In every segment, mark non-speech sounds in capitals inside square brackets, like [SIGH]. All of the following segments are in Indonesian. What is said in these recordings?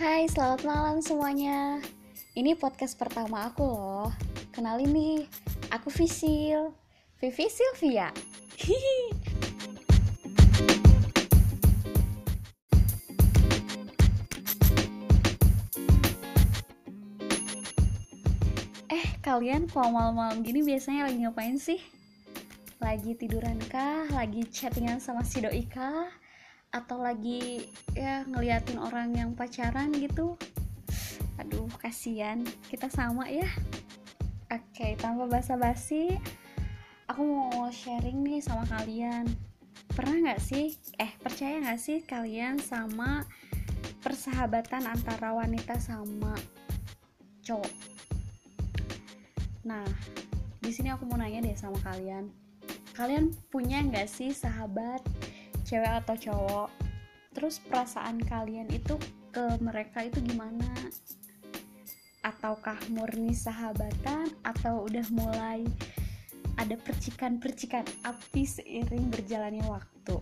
Hai, selamat malam semuanya. Ini podcast pertama aku loh. Kenalin nih, aku Visil. Vivi Sylvia. [LAUGHS] eh, kalian kalau malam-malam gini biasanya lagi ngapain sih? Lagi tiduran kah? Lagi chattingan sama si doi kah? Atau lagi ya ngeliatin orang yang pacaran gitu? Aduh, kasihan. Kita sama ya. Oke, tanpa basa-basi, aku mau sharing nih sama kalian. Pernah nggak sih, eh percaya nggak sih kalian sama persahabatan antara wanita sama cowok? Nah, di sini aku mau nanya deh sama kalian. Kalian punya nggak sih sahabat cewek atau cowok? Terus perasaan kalian itu ke mereka itu gimana? ataukah murni sahabatan atau udah mulai ada percikan-percikan api seiring berjalannya waktu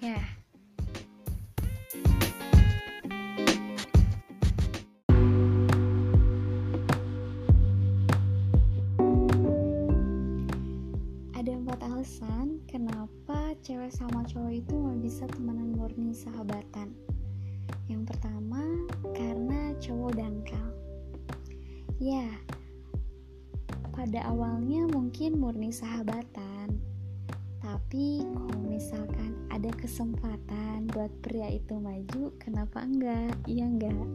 ya cewek sama cowok itu nggak bisa temenan murni sahabatan yang pertama, karena cowok dangkal. Ya, pada awalnya mungkin murni sahabatan, tapi kalau misalkan ada kesempatan buat pria itu maju, kenapa enggak? Iya enggak?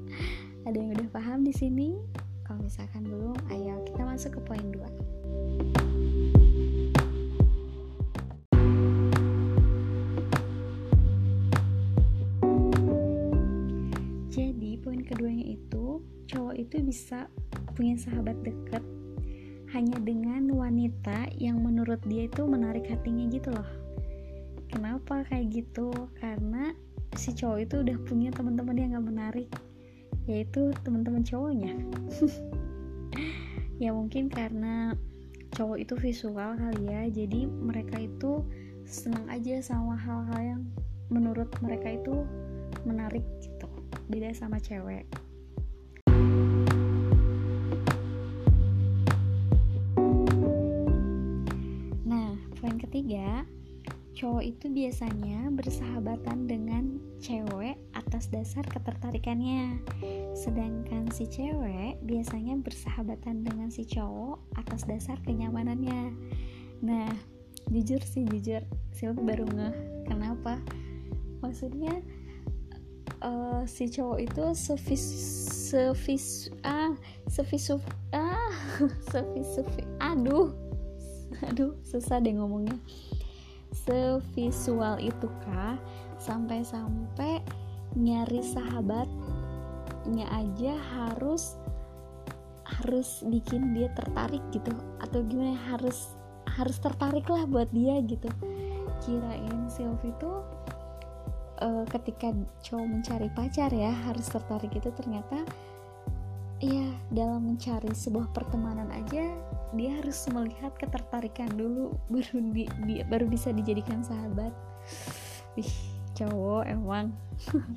[LAUGHS] ada yang udah paham di sini? Kalau misalkan belum, ayo kita masuk ke poin 2. Bisa punya sahabat deket hanya dengan wanita yang menurut dia itu menarik hatinya gitu loh. Kenapa kayak gitu? Karena si cowok itu udah punya teman-teman yang gak menarik, yaitu teman-teman cowoknya. [LAUGHS] ya mungkin karena cowok itu visual kali ya, jadi mereka itu senang aja sama hal-hal yang menurut mereka itu menarik gitu beda sama cewek ketiga cowok itu biasanya bersahabatan dengan cewek atas dasar ketertarikannya. Sedangkan si cewek biasanya bersahabatan dengan si cowok atas dasar kenyamanannya. Nah jujur sih jujur. Silvi baru ngeh? Kenapa? Maksudnya uh, si cowok itu sevis sevis ah ah [LAUGHS] sevis sevis aduh [LAUGHS] aduh susah deh ngomongnya. Sevisual itu kah sampai-sampai nyari sahabatnya aja harus harus bikin dia tertarik gitu? Atau gimana? Harus harus tertarik lah buat dia gitu. Kirain Sylvie tuh uh, ketika cowok mencari pacar ya harus tertarik itu ternyata ya dalam mencari sebuah pertemanan aja dia harus melihat ketertarikan dulu baru di, di baru bisa dijadikan sahabat wih cowok emang [LAUGHS]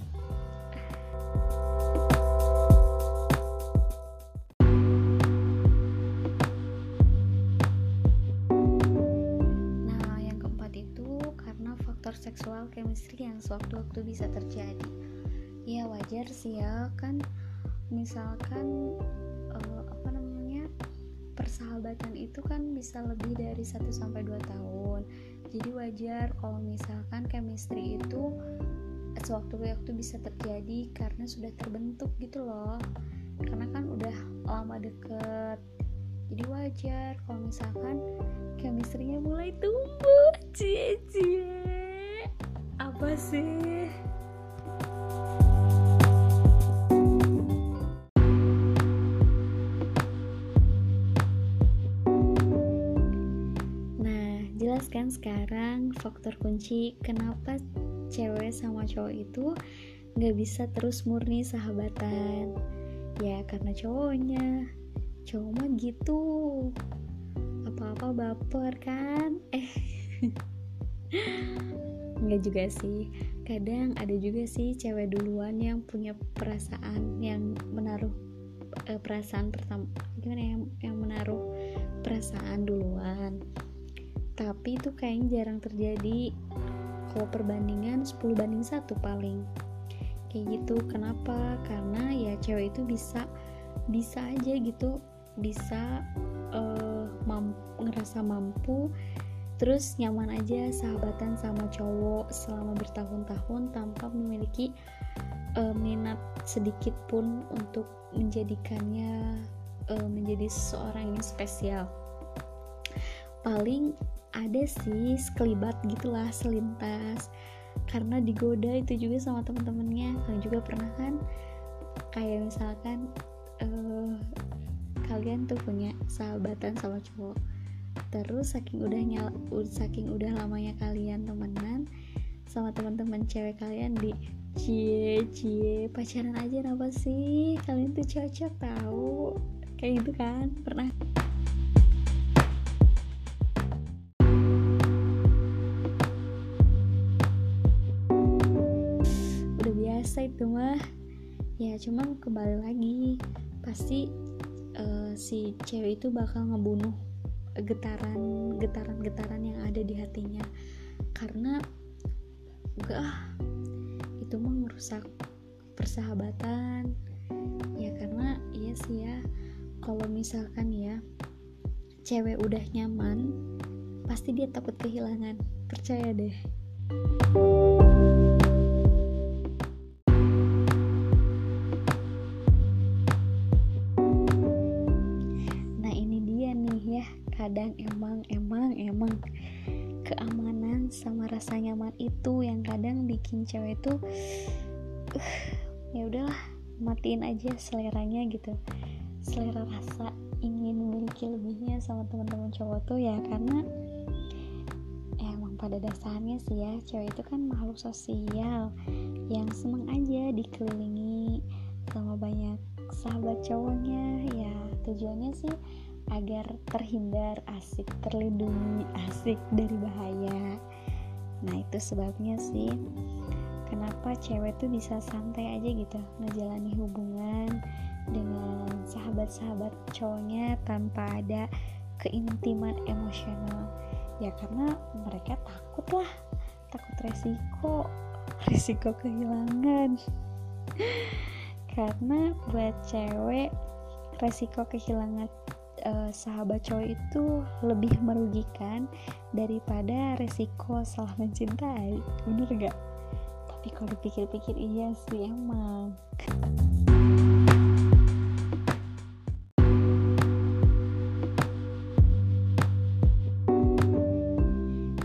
Nah, yang keempat itu karena faktor seksual chemistry yang sewaktu-waktu bisa terjadi. Ya wajar sih ya kan misalkan persahabatan itu kan bisa lebih dari 1 sampai 2 tahun. Jadi wajar kalau misalkan chemistry itu sewaktu-waktu bisa terjadi karena sudah terbentuk gitu loh. Karena kan udah lama deket. Jadi wajar kalau misalkan chemistry-nya mulai tumbuh. Cie cie. Apa sih? Jelaskan sekarang faktor kunci kenapa cewek sama cowok itu nggak bisa terus murni sahabatan. Ya karena cowoknya, cowok mah gitu. Apa-apa baper kan? Eh, [LAUGHS] nggak juga sih. kadang ada juga sih cewek duluan yang punya perasaan yang menaruh uh, perasaan pertama gimana ya yang menaruh perasaan duluan tapi itu kayaknya jarang terjadi. Kalau perbandingan 10 banding satu paling. Kayak gitu. Kenapa? Karena ya cewek itu bisa bisa aja gitu. Bisa uh, mampu, ngerasa mampu. Terus nyaman aja sahabatan sama cowok selama bertahun-tahun tanpa memiliki uh, minat sedikit pun untuk menjadikannya uh, menjadi seseorang yang spesial. Paling ada sih sekelibat gitulah selintas. Karena digoda itu juga sama teman-temannya kalian juga pernah kan? Kayak misalkan uh, kalian tuh punya sahabatan sama cowok. Terus saking udah nyala saking udah lamanya kalian temenan sama teman-teman cewek kalian di cie cie pacaran aja kenapa sih? Kalian tuh cocok tahu. Kayak gitu kan? Pernah biasa itu mah. Ya cuman kembali lagi pasti uh, si cewek itu bakal ngebunuh getaran getaran getaran yang ada di hatinya. Karena enggak. Itu mah merusak persahabatan. Ya karena iya sih ya kalau misalkan ya cewek udah nyaman pasti dia takut kehilangan. Percaya deh. kadang cewek tuh uh, ya udahlah matiin aja seleranya gitu. Selera rasa ingin memiliki lebihnya sama teman-teman cowok tuh ya karena ya emang pada dasarnya sih ya cewek itu kan makhluk sosial yang seneng aja dikelilingi sama banyak sahabat cowoknya. Ya tujuannya sih agar terhindar asik terlindungi asik dari bahaya. Nah itu sebabnya sih kenapa cewek tuh bisa santai aja gitu ngejalani hubungan dengan sahabat-sahabat cowoknya tanpa ada keintiman emosional ya karena mereka takut lah takut resiko [LAUGHS] resiko kehilangan karena buat cewek resiko kehilangan uh, sahabat cowok itu lebih merugikan daripada resiko salah mencintai bener gak? Tapi kalau dipikir-pikir iya sih emang.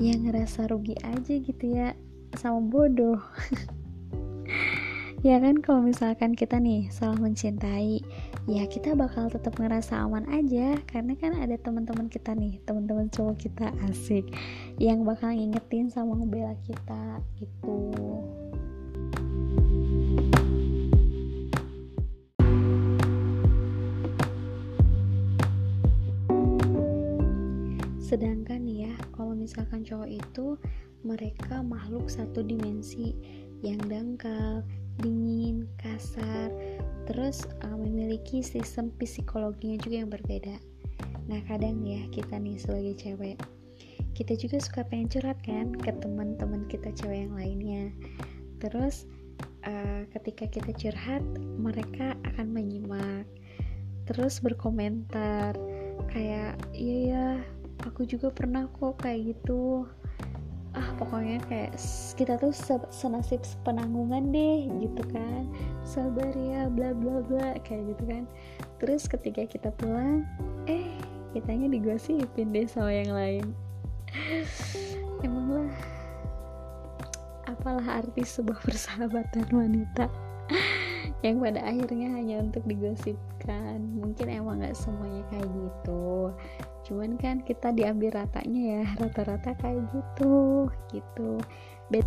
Ya ngerasa rugi aja gitu ya sama bodoh. [LAUGHS] Ya kan kalau misalkan kita nih salah mencintai ya kita bakal tetap ngerasa aman aja. Karena kan ada teman-teman kita nih teman-teman cowok kita asik yang bakal ngingetin sama ngebela kita gitu sedangkan ya kalau misalkan cowok itu mereka makhluk satu dimensi yang dangkal dingin, kasar, terus uh, memiliki sistem psikologinya juga yang berbeda. Nah kadang ya kita nih sebagai cewek, kita juga suka pengen curhat kan ke teman-teman kita cewek yang lainnya. Terus uh, ketika kita curhat, mereka akan menyimak, terus berkomentar kayak iya ya aku juga pernah kok kayak gitu. Ah pokoknya kayak kita tuh senasib penanggungan deh gitu kan. Sabar ya bla bla bla kayak gitu kan. Terus ketika kita pulang eh kitanya digosipin deh sama yang lain. [LAUGHS] Emanglah apalah arti sebuah persahabatan wanita yang pada akhirnya hanya untuk digosipkan. Mungkin emang gak semuanya kayak gitu. Cuman kan kita diambil ratanya ya rata-rata kayak gitu gitu. Bet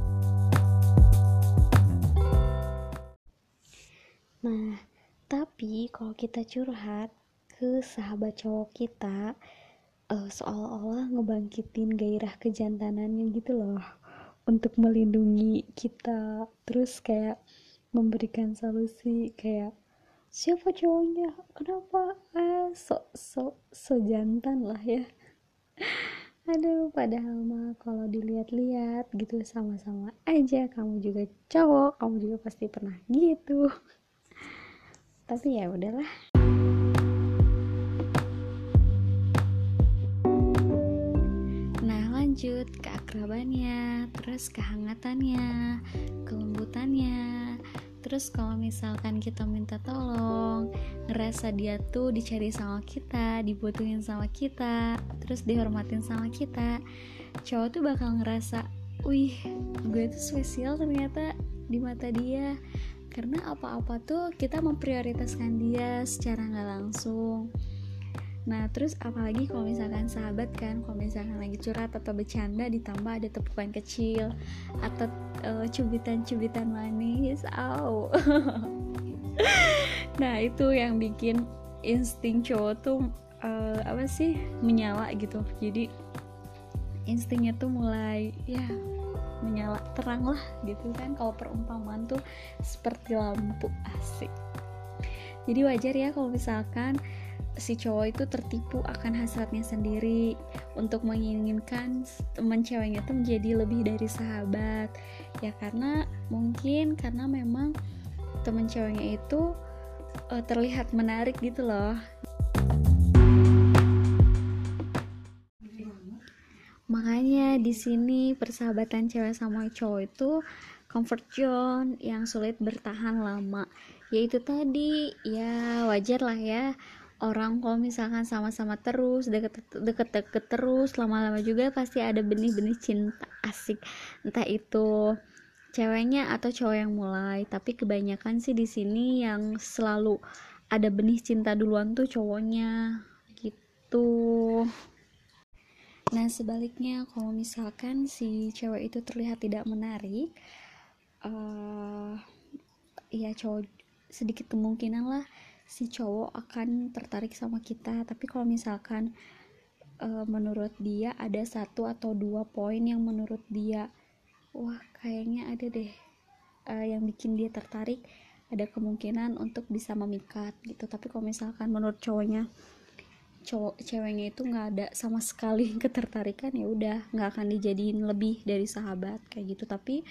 nah tapi kalau kita curhat ke sahabat cowok kita uh, seolah-olah ngebangkitin gairah kejantanannya gitu loh. Untuk melindungi kita. Terus kayak memberikan solusi kayak siapa cowoknya? Kenapa? Eh so so so jantan lah ya. [LAUGHS] Aduh padahal mah kalau dilihat-lihat gitu sama-sama aja kamu juga cowok kamu juga pasti pernah gitu. [LAUGHS] Tapi ya udahlah. Nah lanjut ke akrabannya terus kehangatannya kelembutannya terus kalau misalkan kita minta tolong ngerasa dia tuh dicari sama kita dibutuhin sama kita terus dihormatin sama kita cowok tuh bakal ngerasa wih gue tuh spesial ternyata di mata dia. Karena apa-apa tuh kita memprioritaskan dia secara nggak langsung. Nah terus apalagi kalau misalkan sahabat kan Kalau misalkan lagi curhat atau bercanda Ditambah ada tepukan kecil Atau uh, cubitan-cubitan manis. Aw [LAUGHS] Nah itu yang bikin insting cowok tuh uh, Apa sih Menyala gitu. Jadi instingnya tuh mulai Ya menyala terang lah gitu kan. Kalau perumpamaan tuh seperti lampu asik jadi wajar ya kalau misalkan si cowok itu tertipu akan hasratnya sendiri untuk menginginkan teman ceweknya itu menjadi lebih dari sahabat. Ya karena mungkin karena memang teman ceweknya itu uh, terlihat menarik gitu loh. Makanya di sini persahabatan cewek sama cowok itu comfort zone yang sulit bertahan lama yaitu tadi ya wajar lah ya. Orang kalau misalkan sama-sama terus deket-deket terus lama-lama juga pasti ada benih-benih cinta asik. Entah itu ceweknya atau cowok yang mulai. Tapi kebanyakan sih di sini yang selalu ada benih cinta duluan tuh cowoknya. Gitu. Nah sebaliknya kalau misalkan si cewek itu terlihat tidak menarik uh, ya cowok sedikit kemungkinan lah si cowok akan tertarik sama kita. Tapi kalau misalkan uh, menurut dia ada satu atau dua poin yang menurut dia wah kayaknya ada deh uh, yang bikin dia tertarik ada kemungkinan untuk bisa memikat gitu. Tapi kalau misalkan menurut cowoknya cowok ceweknya itu nggak ada sama [LAUGHS] sekali ketertarikan ya udah nggak akan dijadiin lebih dari sahabat kayak gitu. Tapi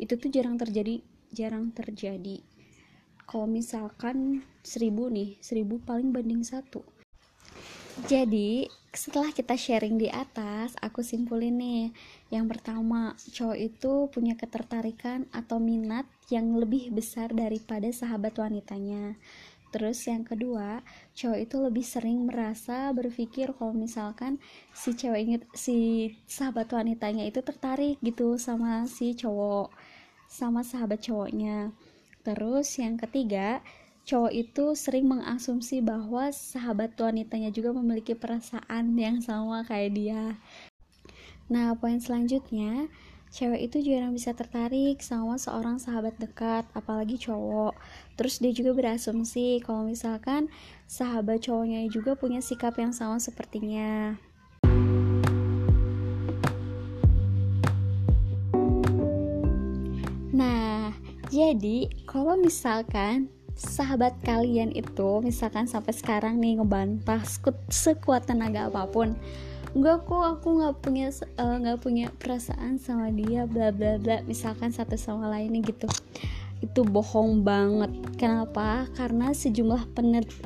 itu tuh jarang terjadi jarang terjadi kalau misalkan seribu nih seribu paling banding satu. Jadi setelah kita sharing di atas aku simpulin nih. Yang pertama cowok itu punya ketertarikan atau minat yang lebih besar daripada sahabat wanitanya. Terus yang kedua, cowok itu lebih sering merasa berpikir kalau misalkan si ceweknya si sahabat wanitanya itu tertarik gitu sama si cowok, sama sahabat cowoknya. Terus yang ketiga, cowok itu sering mengasumsi bahwa sahabat wanitanya juga memiliki perasaan yang sama kayak dia. Nah, poin selanjutnya, cewek itu jarang bisa tertarik sama seorang sahabat dekat, apalagi cowok. Terus dia juga berasumsi kalau misalkan sahabat cowoknya juga punya sikap yang sama sepertinya. Jadi kalau misalkan sahabat kalian itu misalkan sampai sekarang nih ngebantah sekuat tenaga apa pun enggak kok aku nggak punya eh, nggak uh, punya perasaan sama dia bla bla bla misalkan satu sama lainnya gitu. Itu bohong banget. Kenapa? Karena sejumlah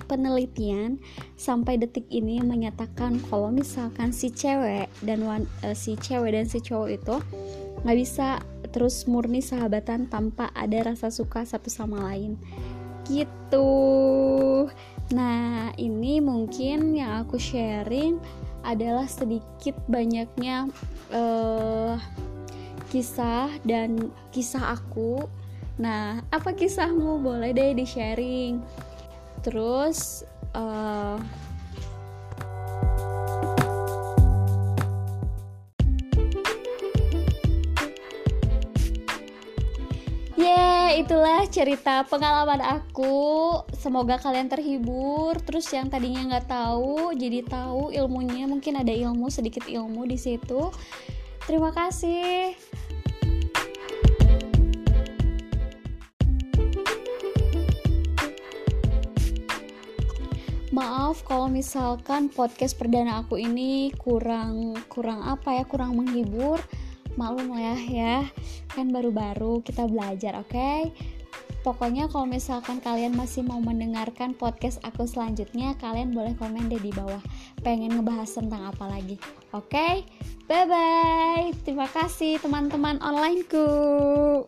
penelitian sampai detik ini menyatakan kalau misalkan si cewek dan uh, si cewek dan si cowok itu nggak bisa terus murni sahabatan tanpa ada rasa suka satu sama lain. Gitu. Nah ini mungkin yang aku sharing adalah sedikit banyaknya uh, kisah dan kisah aku. Nah apa kisahmu? Boleh deh di sharing terus uh, itulah cerita pengalaman aku. Semoga kalian terhibur. Terus yang tadinya nggak tahu jadi tahu ilmunya. Mungkin ada ilmu sedikit ilmu di situ. Terima kasih. maaf kalau misalkan podcast perdana aku ini kurang kurang apa ya kurang menghibur maklum lah ya kan baru-baru kita belajar oke okay? pokoknya kalau misalkan kalian masih mau mendengarkan podcast aku selanjutnya kalian boleh komen deh di bawah pengen ngebahas tentang apa lagi oke okay? bye bye terima kasih teman-teman onlineku